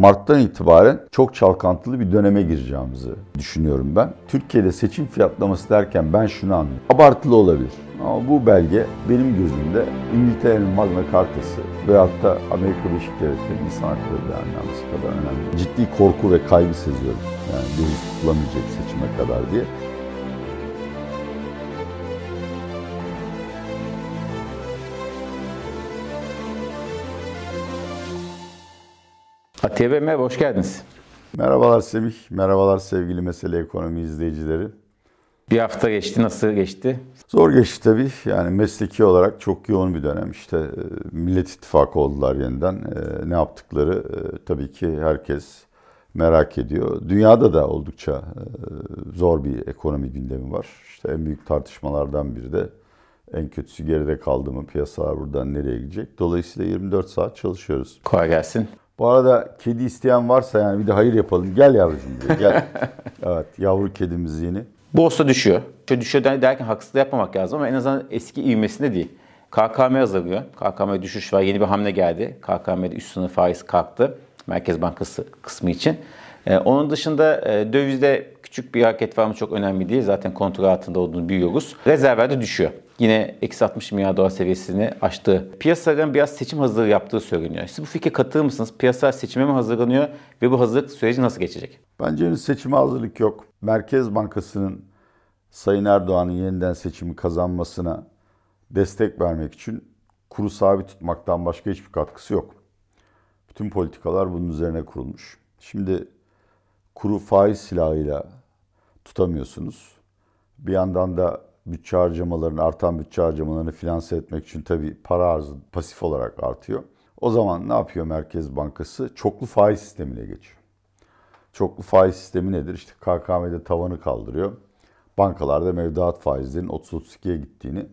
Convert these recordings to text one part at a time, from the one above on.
Mart'tan itibaren çok çalkantılı bir döneme gireceğimizi düşünüyorum ben. Türkiye'de seçim fiyatlaması derken ben şunu anlıyorum. Abartılı olabilir. Ama bu belge benim gözümde İngiltere'nin Magna Carta'sı veyahut da Amerika Birleşik Devletleri'nin insan hakları beyannamesi kadar önemli. Ciddi korku ve kaygı seziyorum. Yani bir tutulamayacak seçime kadar diye. Merhaba, hoş geldiniz. Merhabalar Semih, merhabalar sevgili Mesele Ekonomi izleyicileri. Bir hafta geçti, nasıl geçti? Zor geçti tabii. Yani mesleki olarak çok yoğun bir dönem. İşte e, Millet İttifakı oldular yeniden. E, ne yaptıkları e, tabii ki herkes merak ediyor. Dünyada da oldukça zor bir ekonomi gündemi var. İşte en büyük tartışmalardan biri de en kötüsü geride kaldı mı piyasalar buradan nereye gidecek. Dolayısıyla 24 saat çalışıyoruz. Kolay gelsin. Bu arada kedi isteyen varsa yani bir de hayır yapalım. Gel yavrucuğum diye gel. evet yavru kedimiz yeni. Borsa düşüyor. Şöyle düşüyor derken haksızlık yapmamak lazım ama en azından eski ivmesinde değil. KKM hazırlıyor. KKM düşüş var. Yeni bir hamle geldi. KKM'de üst sınır faiz kalktı. Merkez Bankası kısmı için. Ee, onun dışında e, dövizde küçük bir hareket var mı çok önemli değil. Zaten kontrol altında olduğunu biliyoruz. Rezervler de düşüyor. Yine eksi 60 milyar dolar seviyesini aştı. Piyasaların biraz seçim hazırlığı yaptığı söyleniyor. Siz bu fikre katılır mısınız? Piyasalar seçime mi hazırlanıyor ve bu hazırlık süreci nasıl geçecek? Bence henüz seçime hazırlık yok. Merkez Bankası'nın Sayın Erdoğan'ın yeniden seçimi kazanmasına destek vermek için kuru sabit tutmaktan başka hiçbir katkısı yok. Bütün politikalar bunun üzerine kurulmuş. Şimdi kuru faiz silahıyla tutamıyorsunuz. Bir yandan da bütçe harcamalarını, artan bütçe harcamalarını finanse etmek için tabii para arzı pasif olarak artıyor. O zaman ne yapıyor Merkez Bankası? Çoklu faiz sistemine geçiyor. Çoklu faiz sistemi nedir? İşte KKM'de tavanı kaldırıyor. Bankalarda mevduat faizlerinin 30-32'ye gittiğini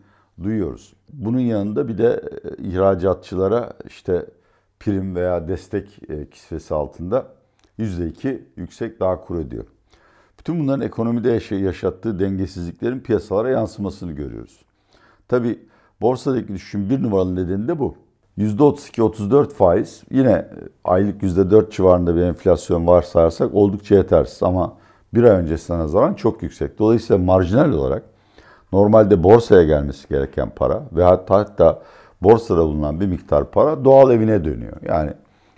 duyuyoruz. Bunun yanında bir de e, ihracatçılara işte prim veya destek e, kisvesi altında %2 yüksek daha kur ödüyor. Bütün bunların ekonomide yaşattığı dengesizliklerin piyasalara yansımasını görüyoruz. Tabi borsadaki düşüşün bir numaralı nedeni de bu. %32-34 faiz yine aylık %4 civarında bir enflasyon varsayarsak oldukça yetersiz ama bir ay öncesine nazaran çok yüksek. Dolayısıyla marjinal olarak normalde borsaya gelmesi gereken para ve hatta hatta borsada bulunan bir miktar para doğal evine dönüyor. Yani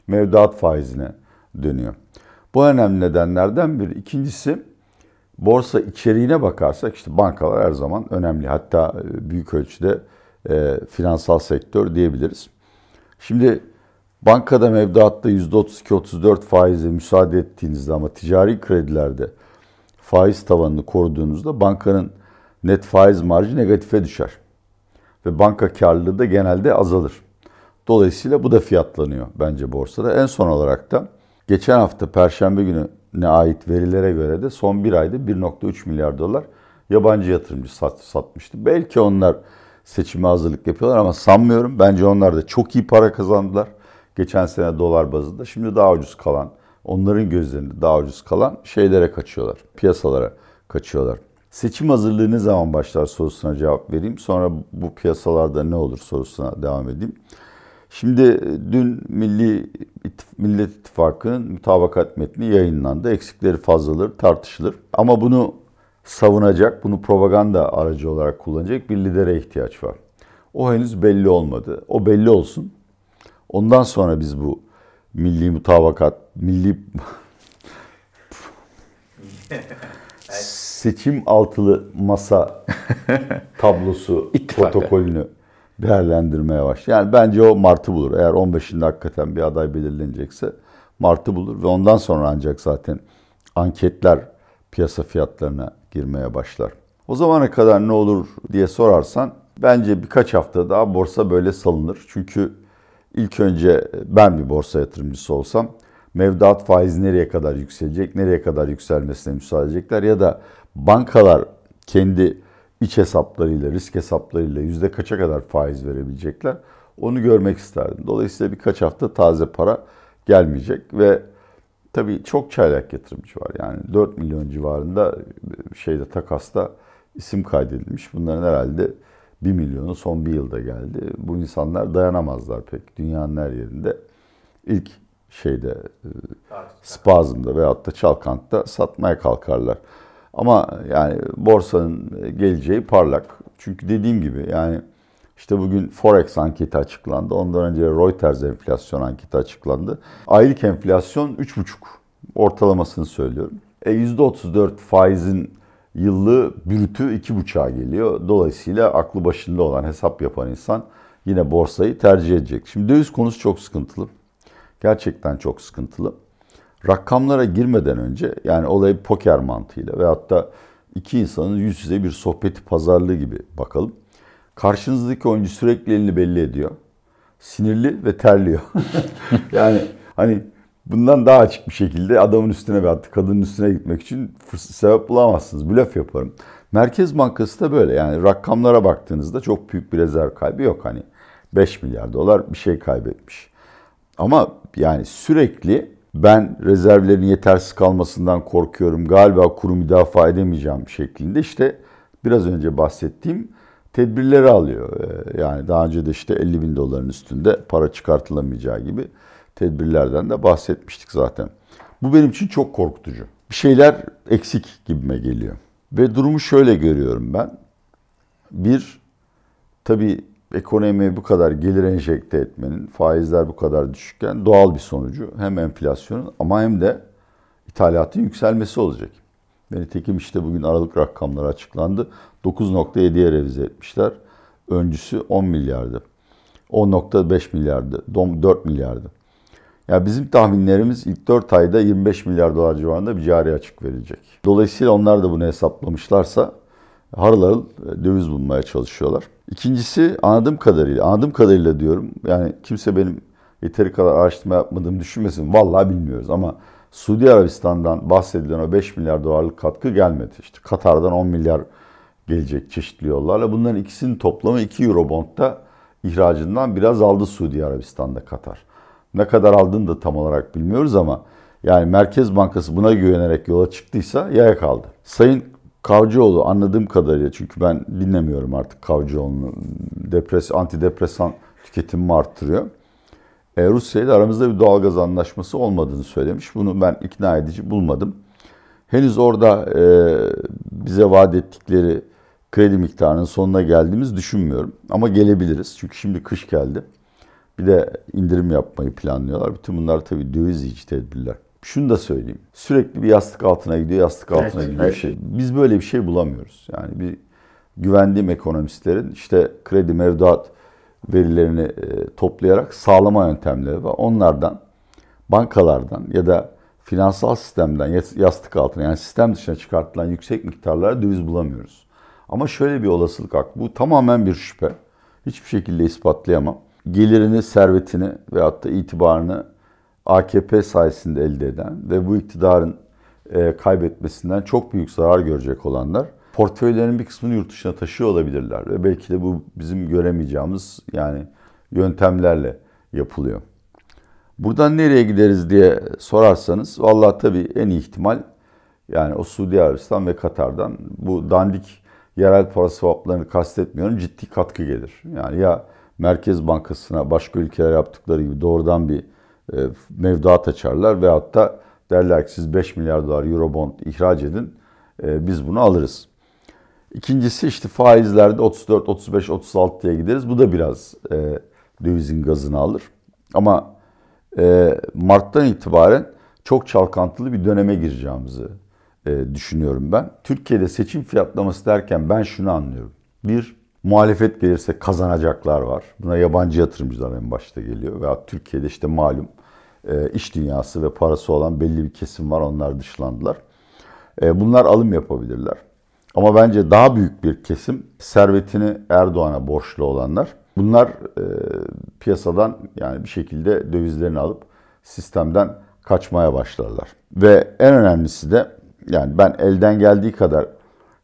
mevduat faizine dönüyor. Bu önemli nedenlerden biri. İkincisi borsa içeriğine bakarsak işte bankalar her zaman önemli. Hatta e, büyük ölçüde e, finansal sektör diyebiliriz. Şimdi bankada mevduatta %32-34 faize müsaade ettiğinizde ama ticari kredilerde faiz tavanını koruduğunuzda bankanın net faiz marjı negatife düşer. Ve banka karlılığı da genelde azalır. Dolayısıyla bu da fiyatlanıyor bence borsada. En son olarak da geçen hafta Perşembe günü ne ait verilere göre de son bir ayda 1.3 milyar dolar yabancı yatırımcı sat, satmıştı. Belki onlar seçime hazırlık yapıyorlar ama sanmıyorum. Bence onlar da çok iyi para kazandılar. Geçen sene dolar bazında. Şimdi daha ucuz kalan, onların gözlerinde daha ucuz kalan şeylere kaçıyorlar. Piyasalara kaçıyorlar. Seçim hazırlığı ne zaman başlar sorusuna cevap vereyim. Sonra bu piyasalarda ne olur sorusuna devam edeyim. Şimdi dün Milli Millet İttifakı'nın mutabakat metni yayınlandı. Eksikleri fazlaları tartışılır. Ama bunu savunacak, bunu propaganda aracı olarak kullanacak bir lidere ihtiyaç var. O henüz belli olmadı. O belli olsun. Ondan sonra biz bu milli mutabakat, milli seçim altılı masa tablosu protokolünü değerlendirmeye başlar. Yani bence o Mart'ı bulur. Eğer 15'inde hakikaten bir aday belirlenecekse Mart'ı bulur ve ondan sonra ancak zaten anketler piyasa fiyatlarına girmeye başlar. O zamana kadar ne olur diye sorarsan bence birkaç hafta daha borsa böyle salınır. Çünkü ilk önce ben bir borsa yatırımcısı olsam mevduat faizi nereye kadar yükselecek, nereye kadar yükselmesine müsaade edecekler ya da bankalar kendi iç hesaplarıyla, risk hesaplarıyla yüzde kaça kadar faiz verebilecekler onu görmek isterdim. Dolayısıyla birkaç hafta taze para gelmeyecek ve tabii çok çaylak yatırımcı var. Yani 4 milyon civarında şeyde takasta isim kaydedilmiş. Bunların herhalde 1 milyonu son bir yılda geldi. Bu insanlar dayanamazlar pek dünyanın her yerinde. İlk şeyde spazmda veyahut da çalkantıda satmaya kalkarlar. Ama yani borsanın geleceği parlak. Çünkü dediğim gibi yani işte bugün Forex anketi açıklandı. Ondan önce Reuters enflasyon anketi açıklandı. Aylık enflasyon 3,5 ortalamasını söylüyorum. E %34 faizin yıllığı bürütü 2,5'a geliyor. Dolayısıyla aklı başında olan hesap yapan insan yine borsayı tercih edecek. Şimdi döviz konusu çok sıkıntılı. Gerçekten çok sıkıntılı. Rakamlara girmeden önce yani olayı poker mantığıyla veyahut da iki insanın yüz yüze bir sohbeti pazarlığı gibi bakalım. Karşınızdaki oyuncu sürekli elini belli ediyor. Sinirli ve terliyor. yani hani bundan daha açık bir şekilde adamın üstüne veyahut kadının üstüne gitmek için sebep bulamazsınız. Blöf yaparım. Merkez Bankası da böyle yani rakamlara baktığınızda çok büyük bir rezerv kaybı yok. Hani 5 milyar dolar bir şey kaybetmiş. Ama yani sürekli ben rezervlerin yetersiz kalmasından korkuyorum. Galiba kuru müdafaa edemeyeceğim şeklinde işte biraz önce bahsettiğim tedbirleri alıyor. Ee, yani daha önce de işte 50 bin doların üstünde para çıkartılamayacağı gibi tedbirlerden de bahsetmiştik zaten. Bu benim için çok korkutucu. Bir şeyler eksik gibime geliyor. Ve durumu şöyle görüyorum ben. Bir, tabii ekonomiye bu kadar gelir enjekte etmenin, faizler bu kadar düşükken doğal bir sonucu hem enflasyonun ama hem de ithalatın yükselmesi olacak. Nitekim işte bugün Aralık rakamları açıklandı. 9.7'ye revize etmişler. Öncüsü 10 milyardı. 10.5 milyardı. 4 milyardı. Ya bizim tahminlerimiz ilk 4 ayda 25 milyar dolar civarında bir cari açık verecek. Dolayısıyla onlar da bunu hesaplamışlarsa harıl harıl e, döviz bulmaya çalışıyorlar. İkincisi anladığım kadarıyla, anladığım kadarıyla diyorum yani kimse benim yeteri kadar araştırma yapmadığımı düşünmesin. Vallahi bilmiyoruz ama Suudi Arabistan'dan bahsedilen o 5 milyar dolarlık katkı gelmedi. İşte Katar'dan 10 milyar gelecek çeşitli yollarla. Bunların ikisinin toplamı 2 Eurobond'da ihracından biraz aldı Suudi Arabistan'da Katar. Ne kadar aldığını da tam olarak bilmiyoruz ama yani Merkez Bankası buna güvenerek yola çıktıysa yaya kaldı. Sayın Kavcıoğlu anladığım kadarıyla çünkü ben dinlemiyorum artık Kavcıoğlu'nu. Depres, antidepresan tüketimimi arttırıyor. E, Rusya ile aramızda bir doğalgaz anlaşması olmadığını söylemiş. Bunu ben ikna edici bulmadım. Henüz orada e, bize vaat ettikleri kredi miktarının sonuna geldiğimiz düşünmüyorum. Ama gelebiliriz. Çünkü şimdi kış geldi. Bir de indirim yapmayı planlıyorlar. Bütün bunlar tabii döviz tedbirler. Şunu da söyleyeyim. Sürekli bir yastık altına gidiyor, yastık altına evet, gidiyor evet. şey. Biz böyle bir şey bulamıyoruz. Yani bir güvendiğim ekonomistlerin işte kredi mevduat verilerini e, toplayarak sağlama yöntemleri var. Onlardan, bankalardan ya da finansal sistemden yastık altına yani sistem dışına çıkartılan yüksek miktarlara döviz bulamıyoruz. Ama şöyle bir olasılık hak. Bu tamamen bir şüphe. Hiçbir şekilde ispatlayamam. Gelirini, servetini veyahut da itibarını AKP sayesinde elde eden ve bu iktidarın e, kaybetmesinden çok büyük zarar görecek olanlar portföylerin bir kısmını yurt dışına taşıyor olabilirler ve belki de bu bizim göremeyeceğimiz yani yöntemlerle yapılıyor. Buradan nereye gideriz diye sorarsanız vallahi tabii en iyi ihtimal yani o Suudi Arabistan ve Katar'dan bu dandik yerel para swaplarını kastetmiyorum ciddi katkı gelir. Yani ya Merkez Bankası'na başka ülkeler yaptıkları gibi doğrudan bir mevduat açarlar veyahut da derler ki siz 5 milyar dolar Eurobond ihraç edin e, biz bunu alırız. İkincisi işte faizlerde 34, 35, 36'ya gideriz. Bu da biraz e, dövizin gazını alır. Ama e, Mart'tan itibaren çok çalkantılı bir döneme gireceğimizi e, düşünüyorum ben. Türkiye'de seçim fiyatlaması derken ben şunu anlıyorum. Bir, muhalefet gelirse kazanacaklar var. Buna yabancı yatırımcılar en başta geliyor. Veya Türkiye'de işte malum e, iş dünyası ve parası olan belli bir kesim var. Onlar dışlandılar. E, bunlar alım yapabilirler. Ama bence daha büyük bir kesim servetini Erdoğan'a borçlu olanlar. Bunlar e, piyasadan yani bir şekilde dövizlerini alıp sistemden kaçmaya başlarlar. Ve en önemlisi de yani ben elden geldiği kadar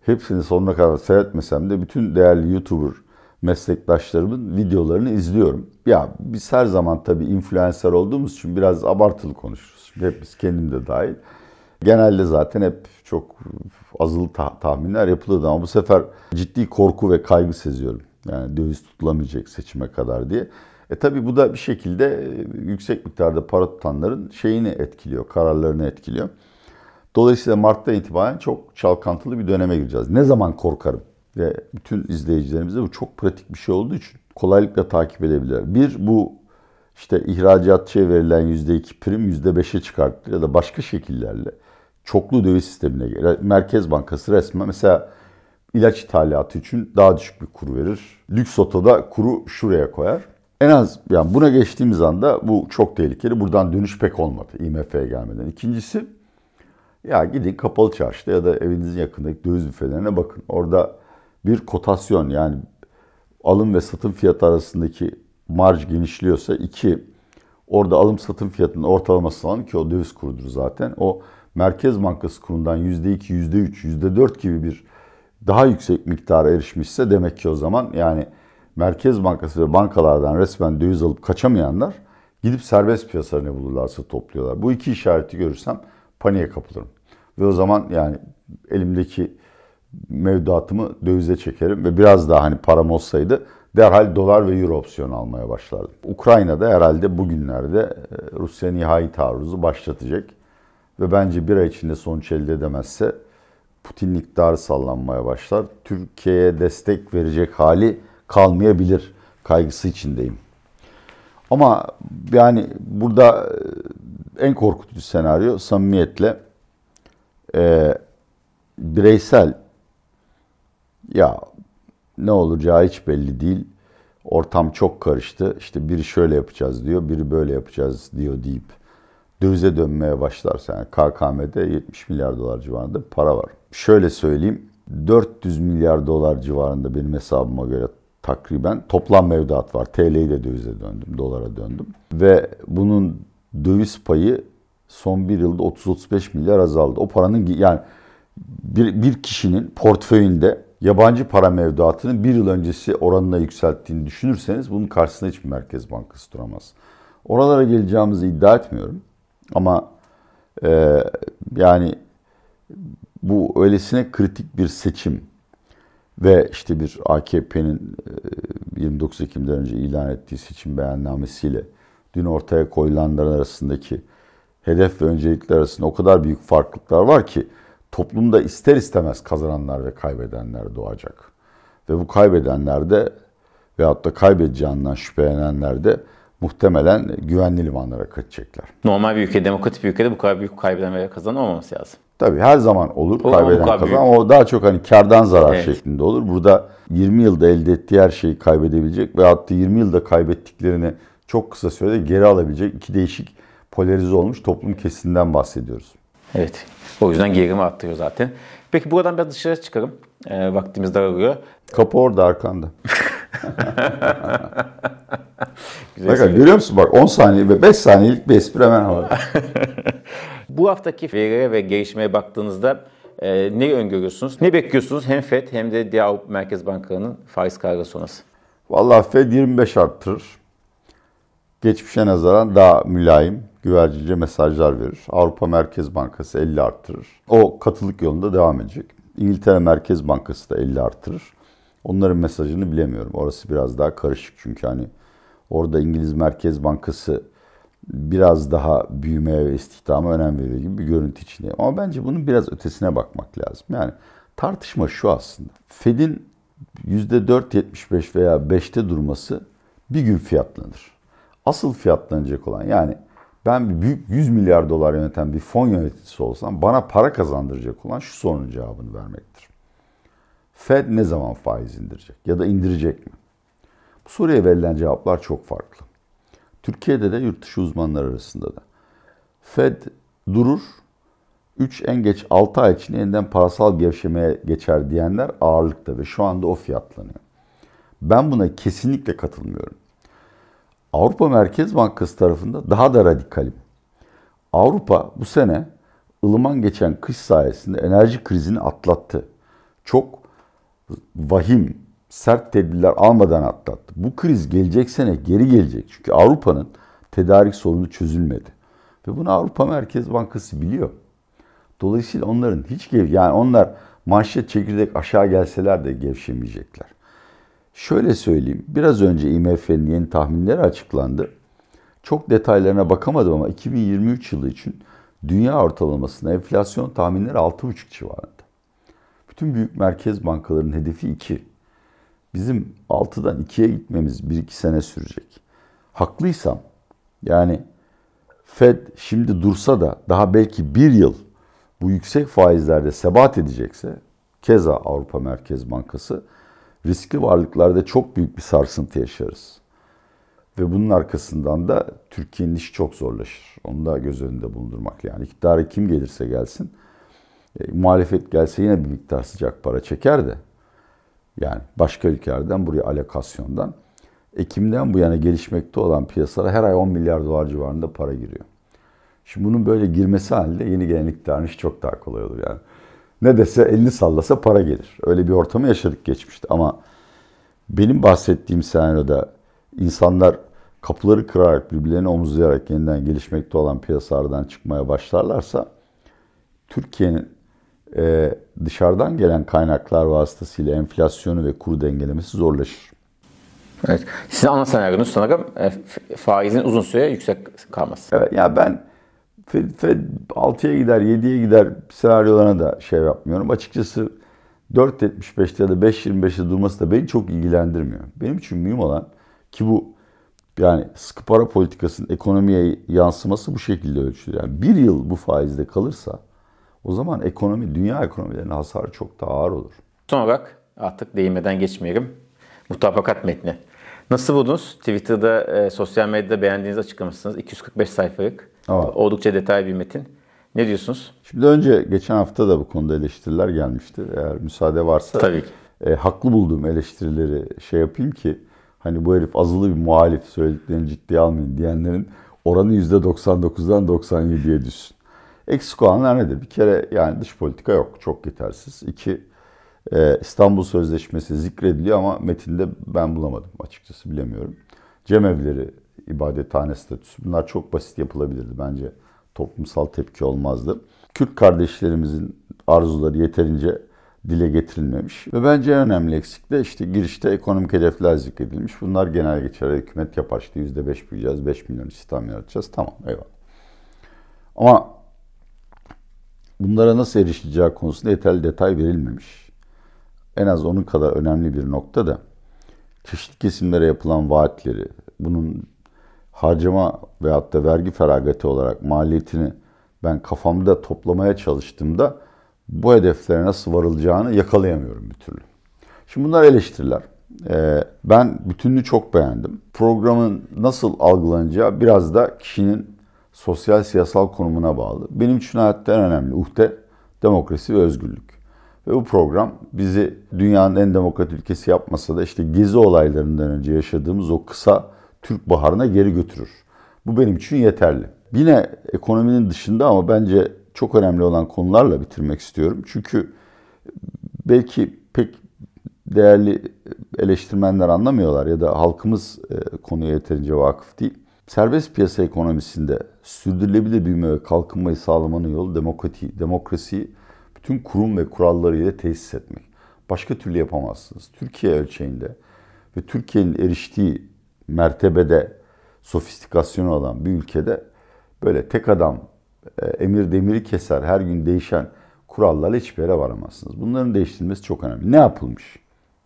hepsini sonuna kadar seyretmesem de bütün değerli YouTuber meslektaşlarımın videolarını izliyorum. Ya biz her zaman tabii influencer olduğumuz için biraz abartılı konuşuruz. Hep biz kendim de dahil. Genelde zaten hep çok azılı ta- tahminler yapılırdı ama bu sefer ciddi korku ve kaygı seziyorum. Yani döviz tutulamayacak seçime kadar diye. E tabi bu da bir şekilde e, yüksek miktarda para tutanların şeyini etkiliyor, kararlarını etkiliyor. Dolayısıyla Mart'ta itibaren çok çalkantılı bir döneme gireceğiz. Ne zaman korkarım? Ve bütün izleyicilerimize bu çok pratik bir şey olduğu için kolaylıkla takip edebilirler. Bir, bu işte ihracatçıya verilen %2 prim %5'e çıkarttı ya da başka şekillerle çoklu döviz sistemine gelir. Merkez Bankası resmen mesela ilaç ithalatı için daha düşük bir kur verir. Lüks otoda kuru şuraya koyar. En az yani buna geçtiğimiz anda bu çok tehlikeli. Buradan dönüş pek olmadı IMF'ye gelmeden. İkincisi ya gidin kapalı çarşıda ya da evinizin yakındaki döviz büfelerine bakın. Orada bir kotasyon yani alım ve satım fiyatı arasındaki marj genişliyorsa iki orada alım satım fiyatının ortalaması alan ki o döviz kurudur zaten. O Merkez Bankası kurundan %2, %3, %4 gibi bir daha yüksek miktara erişmişse demek ki o zaman yani Merkez Bankası ve bankalardan resmen döviz alıp kaçamayanlar gidip serbest piyasada ne bulurlarsa topluyorlar. Bu iki işareti görürsem paniğe kapılırım. Ve o zaman yani elimdeki mevduatımı dövize çekerim ve biraz daha hani param olsaydı derhal dolar ve euro opsiyonu almaya başlardım. Ukrayna'da herhalde bugünlerde e, Rusya nihai taarruzu başlatacak ve bence bir ay içinde sonuç elde edemezse Putin iktidarı sallanmaya başlar. Türkiye'ye destek verecek hali kalmayabilir kaygısı içindeyim. Ama yani burada e, en korkutucu senaryo samimiyetle e, bireysel ya ne olacağı hiç belli değil. Ortam çok karıştı. İşte biri şöyle yapacağız diyor, biri böyle yapacağız diyor deyip dövize dönmeye başlarsa yani KKM'de 70 milyar dolar civarında para var. Şöyle söyleyeyim 400 milyar dolar civarında benim hesabıma göre takriben toplam mevduat var. TL'yi de dövize döndüm, dolara döndüm. Ve bunun döviz payı son bir yılda 30-35 milyar azaldı. O paranın yani bir, bir kişinin portföyünde yabancı para mevduatının bir yıl öncesi oranına yükselttiğini düşünürseniz bunun karşısında hiçbir merkez bankası duramaz. Oralara geleceğimizi iddia etmiyorum. Ama e, yani bu öylesine kritik bir seçim ve işte bir AKP'nin 29 Ekim'den önce ilan ettiği seçim beyannamesiyle dün ortaya koyulanların arasındaki hedef ve öncelikler arasında o kadar büyük farklılıklar var ki toplumda ister istemez kazananlar ve kaybedenler doğacak. Ve bu kaybedenler de veyahut da kaybedeceğinden şüphelenenler de muhtemelen güvenli limanlara kaçacaklar. Normal bir ülke, demokratik bir ülkede bu kadar büyük kaybeden veya kazanan olmaması lazım. Tabii her zaman olur o, kaybeden kazanan ama o daha çok hani kardan zarar evet. şeklinde olur. Burada 20 yılda elde ettiği her şeyi kaybedebilecek ve hatta 20 yılda kaybettiklerini çok kısa sürede geri alabilecek iki değişik polarize olmuş toplum kesiminden bahsediyoruz. Evet. O yüzden gerilimi arttırıyor zaten. Peki buradan biraz dışarı çıkalım. E, vaktimiz daralıyor. Kapı orada arkanda. Bakın görüyor musun bak 10 saniye ve 5 saniyelik bir espri hemen havada. Bu haftaki verilere ve gelişmeye baktığınızda e, ne öngörüyorsunuz? Ne bekliyorsunuz hem FED hem de diğer Merkez Bankalarının faiz kararı sonrası? Vallahi FED 25 arttırır. Geçmişe nazaran daha mülayim, güvercince mesajlar verir. Avrupa Merkez Bankası 50 arttırır. O katılık yolunda devam edecek. İngiltere Merkez Bankası da 50 arttırır. Onların mesajını bilemiyorum. Orası biraz daha karışık çünkü hani orada İngiliz Merkez Bankası biraz daha büyümeye ve istihdama önem veriyor gibi bir görüntü içindeyim. Ama bence bunun biraz ötesine bakmak lazım. Yani tartışma şu aslında. Fed'in %4.75 veya 5'te durması bir gün fiyatlanır. Asıl fiyatlanacak olan yani ben büyük 100 milyar dolar yöneten bir fon yöneticisi olsam bana para kazandıracak olan şu sorunun cevabını vermektir. Fed ne zaman faiz indirecek ya da indirecek mi? Bu soruya verilen cevaplar çok farklı. Türkiye'de de yurt dışı uzmanlar arasında da. Fed durur, 3 en geç 6 ay içinde yeniden parasal gevşemeye geçer diyenler ağırlıkta ve şu anda o fiyatlanıyor. Ben buna kesinlikle katılmıyorum. Avrupa Merkez Bankası tarafında daha da radikalim. Avrupa bu sene ılıman geçen kış sayesinde enerji krizini atlattı. Çok vahim, sert tedbirler almadan atlattı. Bu kriz gelecek sene geri gelecek. Çünkü Avrupa'nın tedarik sorunu çözülmedi. Ve bunu Avrupa Merkez Bankası biliyor. Dolayısıyla onların hiç gev yani onlar manşet çekirdek aşağı gelseler de gevşemeyecekler. Şöyle söyleyeyim. Biraz önce IMF'nin yeni tahminleri açıklandı. Çok detaylarına bakamadım ama 2023 yılı için dünya ortalamasında enflasyon tahminleri 6,5 civarında. Bütün büyük merkez bankalarının hedefi 2. Bizim 6'dan 2'ye gitmemiz 1-2 sene sürecek. Haklıysam yani Fed şimdi dursa da daha belki bir yıl bu yüksek faizlerde sebat edecekse keza Avrupa Merkez Bankası riskli varlıklarda çok büyük bir sarsıntı yaşarız. Ve bunun arkasından da Türkiye'nin işi çok zorlaşır. Onu da göz önünde bulundurmak yani. İktidara kim gelirse gelsin, e, muhalefet gelse yine bir miktar sıcak para çeker de. Yani başka ülkelerden buraya alokasyondan. Ekim'den bu yana gelişmekte olan piyasalara her ay 10 milyar dolar civarında para giriyor. Şimdi bunun böyle girmesi halinde yeni gelen iktidarın işi çok daha kolay olur yani. Ne dese elini sallasa para gelir. Öyle bir ortamı yaşadık geçmişte ama benim bahsettiğim senaryoda insanlar kapıları kırarak, birbirlerini omuzlayarak yeniden gelişmekte olan piyasalardan çıkmaya başlarlarsa Türkiye'nin e, dışarıdan gelen kaynaklar vasıtasıyla enflasyonu ve kuru dengelemesi zorlaşır. Evet. Sizin ana senaryonuz sanırım e, faizin uzun süre yüksek kalması. Evet. Yani ben Fed, Fed 6'ya gider, 7'ye gider senaryolarına da şey yapmıyorum. Açıkçası 4.75'te ya da 5.25'te durması da beni çok ilgilendirmiyor. Benim için mühim olan ki bu yani sıkı para politikasının ekonomiye yansıması bu şekilde ölçülür. Yani bir yıl bu faizde kalırsa o zaman ekonomi, dünya ekonomilerinin hasarı çok daha ağır olur. Son olarak artık değinmeden geçmeyelim. Mutabakat metni. Nasıl buldunuz? Twitter'da, e, sosyal medyada beğendiğinizi açıklamışsınız. 245 sayfalık. Evet. Oldukça detaylı bir metin. Ne diyorsunuz? Şimdi önce geçen hafta da bu konuda eleştiriler gelmişti. Eğer müsaade varsa Tabii ki. E, haklı bulduğum eleştirileri şey yapayım ki hani bu herif azılı bir muhalif söylediklerini ciddiye almayın diyenlerin oranı %99'dan 97'ye düşsün. Eksik olanlar nedir? Bir kere yani dış politika yok. Çok yetersiz. İki, e, İstanbul Sözleşmesi zikrediliyor ama metinde ben bulamadım açıkçası bilemiyorum. Cemevleri, ibadethane statüsü bunlar çok basit yapılabilirdi bence. Toplumsal tepki olmazdı. Kürt kardeşlerimizin arzuları yeterince dile getirilmemiş. Ve bence en önemli eksik de işte girişte ekonomik hedefler zikredilmiş. Bunlar genel geçer hükümet yapar işte %5 büyüyeceğiz, 5 milyon istihdam yaratacağız. Tamam eyvallah. Ama bunlara nasıl erişileceği konusunda yeterli detay verilmemiş. En az onun kadar önemli bir nokta da çeşitli kesimlere yapılan vaatleri, bunun harcama veyahut da vergi feragatı olarak maliyetini ben kafamda toplamaya çalıştığımda bu hedeflere nasıl varılacağını yakalayamıyorum bir türlü. Şimdi bunlar eleştiriler. Ee, ben bütününü çok beğendim. Programın nasıl algılanacağı biraz da kişinin sosyal siyasal konumuna bağlı. Benim için hayatta en önemli uhde demokrasi ve özgürlük. Ve bu program bizi dünyanın en demokrat ülkesi yapmasa da işte gezi olaylarından önce yaşadığımız o kısa Türk baharına geri götürür. Bu benim için yeterli. Yine ekonominin dışında ama bence çok önemli olan konularla bitirmek istiyorum. Çünkü belki pek değerli eleştirmenler anlamıyorlar ya da halkımız e, konuya yeterince vakıf değil. Serbest piyasa ekonomisinde sürdürülebilir büyüme ve kalkınmayı sağlamanın yolu demokrati, demokrasiyi bütün kurum ve kurallarıyla tesis etmek. Başka türlü yapamazsınız. Türkiye ölçeğinde ve Türkiye'nin eriştiği mertebede sofistikasyonu olan bir ülkede böyle tek adam e, emir demiri keser her gün değişen kurallarla hiçbir yere varamazsınız. Bunların değiştirilmesi çok önemli. Ne yapılmış?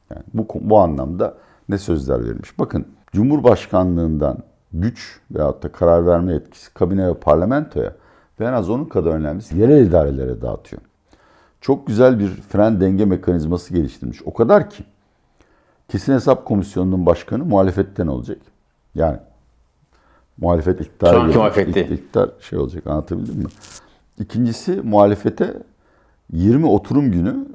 Yani bu, bu anlamda ne sözler verilmiş? Bakın Cumhurbaşkanlığından güç veyahut da karar verme etkisi kabine ve parlamentoya ve en az onun kadar önemlisi yerel idarelere dağıtıyor. Çok güzel bir fren denge mekanizması geliştirmiş. O kadar ki kesin hesap komisyonunun başkanı muhalefetten olacak. Yani muhalefet iktidar Şu anki muhalefet İktidar şey olacak anlatabildim mi? İkincisi muhalefete 20 oturum günü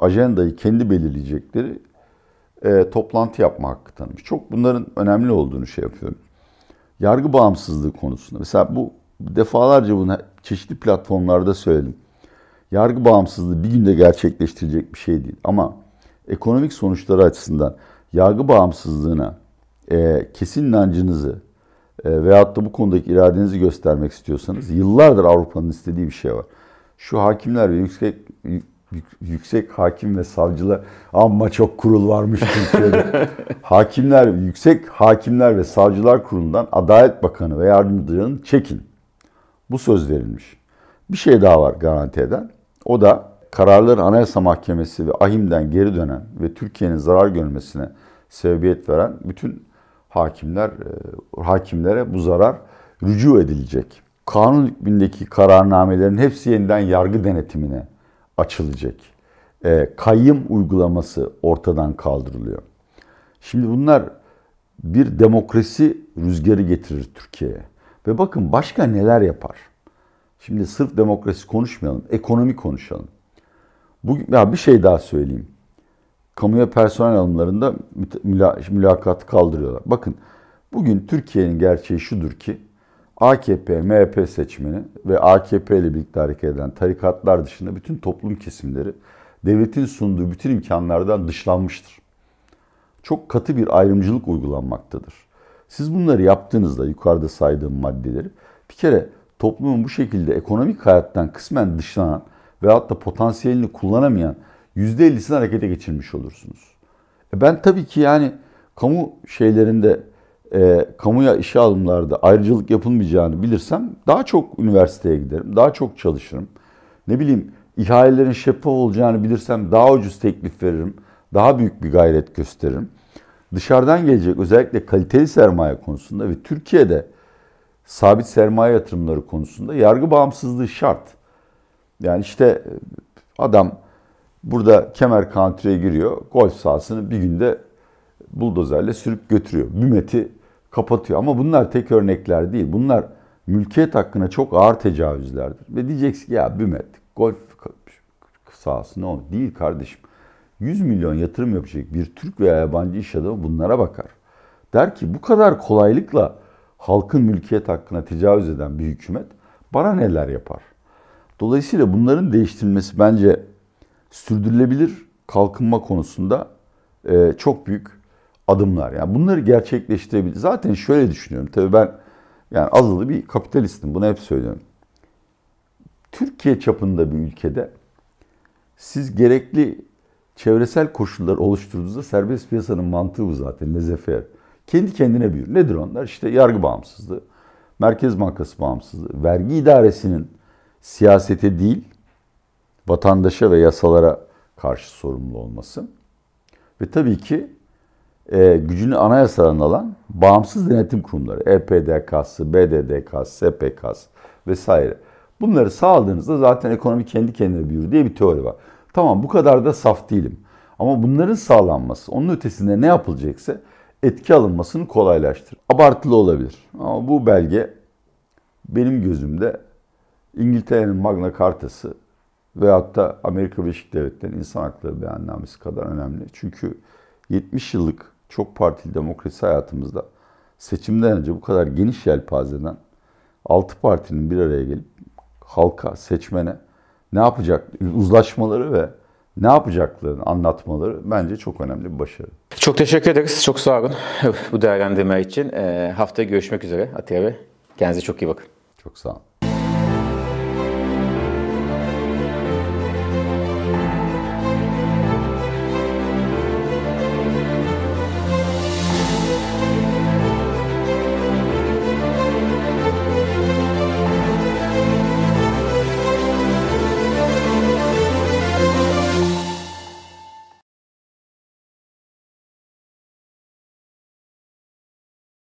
ajandayı kendi belirleyecekleri e, toplantı yapma hakkı tanımış. Çok bunların önemli olduğunu şey yapıyorum. Yargı bağımsızlığı konusunda. Mesela bu defalarca bunu çeşitli platformlarda söyledim. Yargı bağımsızlığı bir günde gerçekleştirecek bir şey değil. Ama ekonomik sonuçları açısından yargı bağımsızlığına e, kesin inancınızı e, veyahut da bu konudaki iradenizi göstermek istiyorsanız yıllardır Avrupa'nın istediği bir şey var. Şu hakimler ve yüksek yüksek hakim ve savcılar amma çok kurul varmış Türkiye'de. hakimler, yüksek hakimler ve savcılar kurulundan Adalet Bakanı ve yardımcılarının çekin. Bu söz verilmiş. Bir şey daha var garanti eden. O da kararları Anayasa Mahkemesi ve AHİM'den geri dönen ve Türkiye'nin zarar görmesine sebebiyet veren bütün hakimler e, hakimlere bu zarar rücu edilecek. Kanun hükmündeki kararnamelerin hepsi yeniden yargı denetimine açılacak. E, kayyım uygulaması ortadan kaldırılıyor. Şimdi bunlar bir demokrasi rüzgarı getirir Türkiye'ye. Ve bakın başka neler yapar. Şimdi sırf demokrasi konuşmayalım, ekonomi konuşalım. Bu, ya bir şey daha söyleyeyim. Kamuya personel alımlarında mülakatı kaldırıyorlar. Bakın bugün Türkiye'nin gerçeği şudur ki AKP, MHP seçmeni ve AKP ile birlikte hareket eden tarikatlar dışında bütün toplum kesimleri devletin sunduğu bütün imkanlardan dışlanmıştır. Çok katı bir ayrımcılık uygulanmaktadır. Siz bunları yaptığınızda yukarıda saydığım maddeleri bir kere toplumun bu şekilde ekonomik hayattan kısmen dışlanan veyahut da potansiyelini kullanamayan %50'sini harekete geçirmiş olursunuz. E ben tabii ki yani kamu şeylerinde e, kamuya işe alımlarda ayrıcalık yapılmayacağını bilirsem daha çok üniversiteye giderim, daha çok çalışırım. Ne bileyim ihalelerin şeffaf olacağını bilirsem daha ucuz teklif veririm, daha büyük bir gayret gösteririm. Dışarıdan gelecek özellikle kaliteli sermaye konusunda ve Türkiye'de sabit sermaye yatırımları konusunda yargı bağımsızlığı şart. Yani işte adam burada kemer country'e giriyor, golf sahasını bir günde buldozerle sürüp götürüyor. Bümeti kapatıyor. Ama bunlar tek örnekler değil. Bunlar mülkiyet hakkına çok ağır tecavüzlerdir. Ve diyeceksin ki ya Bümet golf sahası ne olur? Değil kardeşim. 100 milyon yatırım yapacak bir Türk veya yabancı iş adamı bunlara bakar. Der ki bu kadar kolaylıkla halkın mülkiyet hakkına tecavüz eden bir hükümet bana neler yapar? Dolayısıyla bunların değiştirilmesi bence sürdürülebilir kalkınma konusunda çok büyük adımlar. Yani bunları gerçekleştirebilir. Zaten şöyle düşünüyorum. Tabii ben yani azılı bir kapitalistim. Bunu hep söylüyorum. Türkiye çapında bir ülkede siz gerekli çevresel koşullar oluşturduğunuzda serbest piyasanın mantığı bu zaten. Lezefer. Kendi kendine büyür. Nedir onlar? İşte yargı bağımsızlığı, Merkez Bankası bağımsızlığı, vergi idaresinin siyasete değil, vatandaşa ve yasalara karşı sorumlu olması. Ve tabii ki e, gücünü anayasadan alan bağımsız denetim kurumları, EPDK'sı, BDDK'sı, SPK'sı vesaire. Bunları sağladığınızda zaten ekonomi kendi kendine büyür diye bir teori var. Tamam bu kadar da saf değilim. Ama bunların sağlanması, onun ötesinde ne yapılacaksa etki alınmasını kolaylaştırır. Abartılı olabilir. Ama bu belge benim gözümde İngiltere'nin Magna Carta'sı veyahut da Amerika Birleşik Devletleri'nin insan hakları beyannamesi kadar önemli. Çünkü 70 yıllık çok partili demokrasi hayatımızda seçimden önce bu kadar geniş yelpazeden 6 partinin bir araya gelip halka, seçmene ne yapacak, uzlaşmaları ve ne yapacaklarını anlatmaları bence çok önemli bir başarı. Çok teşekkür ederiz. Çok sağ olun bu değerlendirme için. E, haftaya görüşmek üzere Atiye Bey. Kendinize çok iyi bakın. Çok sağ olun.